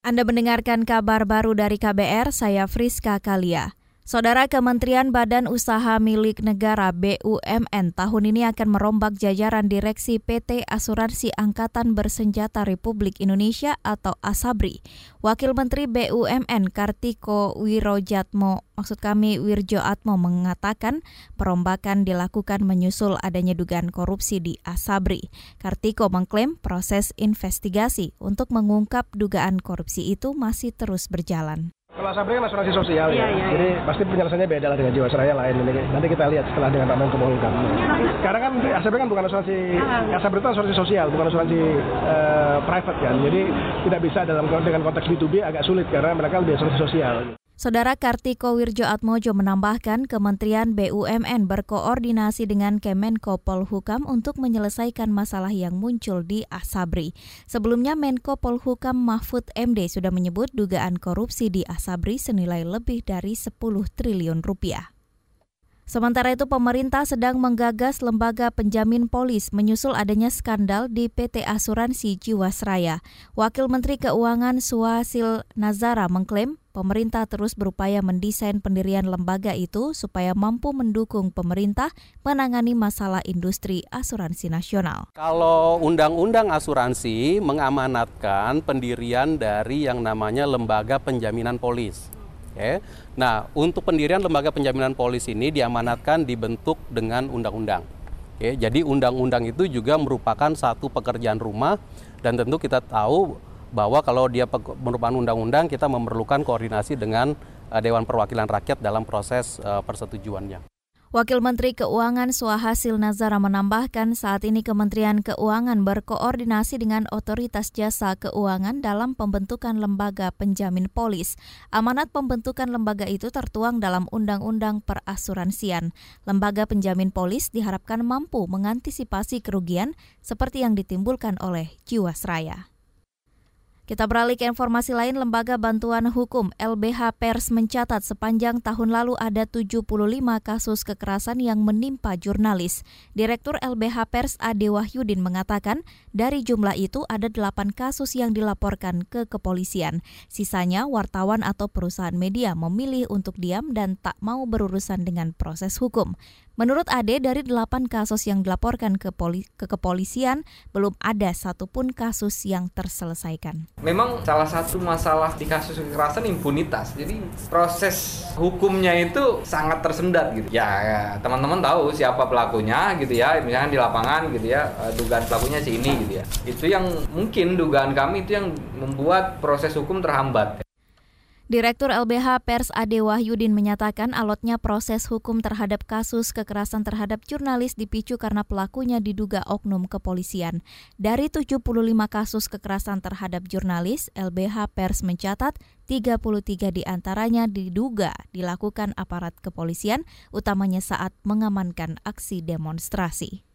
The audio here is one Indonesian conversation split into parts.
Anda mendengarkan kabar baru dari KBR, saya Friska Kalia. Saudara Kementerian Badan Usaha Milik Negara BUMN tahun ini akan merombak jajaran Direksi PT Asuransi Angkatan Bersenjata Republik Indonesia atau ASABRI. Wakil Menteri BUMN Kartiko Wirojatmo, maksud kami Wirjo Atmo mengatakan perombakan dilakukan menyusul adanya dugaan korupsi di ASABRI. Kartiko mengklaim proses investigasi untuk mengungkap dugaan korupsi itu masih terus berjalan. Kalau Asabri kan asuransi sosial ya, ya. jadi ya. pasti penyelesaiannya beda lah dengan Jiwasraya lain. Nanti kita lihat setelah dengan Pak Menko Polhukam. Sekarang kan Asabri kan bukan asuransi, Asabri itu asuransi sosial, bukan asuransi uh, private kan. Jadi tidak bisa dalam dengan konteks B2B agak sulit karena mereka lebih asuransi sosial. Saudara Kartiko Wirjo Atmojo menambahkan Kementerian BUMN berkoordinasi dengan Kemenko Polhukam untuk menyelesaikan masalah yang muncul di Asabri. Sebelumnya Menko Polhukam Mahfud MD sudah menyebut dugaan korupsi di Asabri senilai lebih dari 10 triliun rupiah. Sementara itu pemerintah sedang menggagas lembaga penjamin polis menyusul adanya skandal di PT Asuransi Jiwasraya. Wakil Menteri Keuangan Suhasil Nazara mengklaim pemerintah terus berupaya mendesain pendirian lembaga itu supaya mampu mendukung pemerintah menangani masalah industri asuransi nasional. Kalau undang-undang asuransi mengamanatkan pendirian dari yang namanya lembaga penjaminan polis Nah, untuk pendirian lembaga penjaminan polis ini diamanatkan dibentuk dengan undang-undang. Jadi undang-undang itu juga merupakan satu pekerjaan rumah dan tentu kita tahu bahwa kalau dia merupakan undang-undang kita memerlukan koordinasi dengan uh, Dewan Perwakilan Rakyat dalam proses uh, persetujuannya. Wakil Menteri Keuangan Suhasil Nazara menambahkan saat ini Kementerian Keuangan berkoordinasi dengan otoritas jasa keuangan dalam pembentukan lembaga penjamin polis. Amanat pembentukan lembaga itu tertuang dalam Undang-Undang Perasuransian. Lembaga penjamin polis diharapkan mampu mengantisipasi kerugian seperti yang ditimbulkan oleh Jiwasraya. Kita beralih ke informasi lain, Lembaga Bantuan Hukum LBH Pers mencatat sepanjang tahun lalu ada 75 kasus kekerasan yang menimpa jurnalis. Direktur LBH Pers Ade Wahyudin mengatakan, dari jumlah itu ada 8 kasus yang dilaporkan ke kepolisian. Sisanya wartawan atau perusahaan media memilih untuk diam dan tak mau berurusan dengan proses hukum. Menurut Ade, dari delapan kasus yang dilaporkan ke, poli ke kepolisian, belum ada satupun kasus yang terselesaikan. Memang salah satu masalah di kasus kekerasan impunitas. Jadi proses hukumnya itu sangat tersendat gitu. Ya, ya teman-teman tahu siapa pelakunya gitu ya. Misalnya di lapangan gitu ya, eh, dugaan pelakunya si ini gitu ya. Itu yang mungkin dugaan kami itu yang membuat proses hukum terhambat. Direktur LBH Pers Ade Wahyudin menyatakan alotnya proses hukum terhadap kasus kekerasan terhadap jurnalis dipicu karena pelakunya diduga oknum kepolisian. Dari 75 kasus kekerasan terhadap jurnalis, LBH Pers mencatat 33 di antaranya diduga dilakukan aparat kepolisian, utamanya saat mengamankan aksi demonstrasi.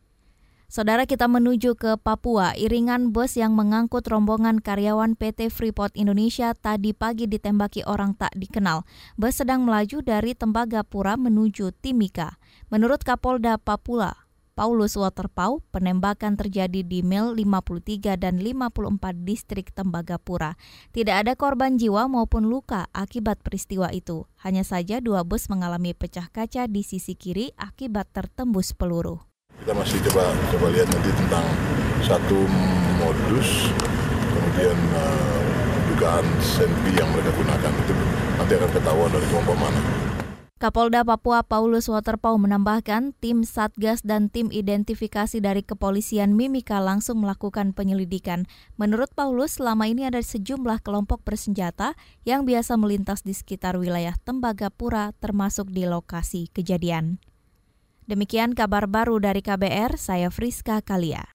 Saudara kita menuju ke Papua, iringan bus yang mengangkut rombongan karyawan PT Freeport Indonesia tadi pagi ditembaki orang tak dikenal. Bus sedang melaju dari Tembagapura menuju Timika. Menurut Kapolda Papua, Paulus Waterpau, penembakan terjadi di Mil 53 dan 54 distrik Tembagapura. Tidak ada korban jiwa maupun luka akibat peristiwa itu. Hanya saja dua bus mengalami pecah kaca di sisi kiri akibat tertembus peluru. Kita masih coba coba lihat nanti tentang satu modus, kemudian uh, dugaan senpi yang mereka gunakan itu nanti akan ketahuan dari kelompok mana. Kapolda Papua Paulus Waterpau menambahkan tim Satgas dan tim identifikasi dari kepolisian Mimika langsung melakukan penyelidikan. Menurut Paulus, selama ini ada sejumlah kelompok bersenjata yang biasa melintas di sekitar wilayah Tembagapura termasuk di lokasi kejadian. Demikian kabar baru dari KBR, saya Friska Kalia.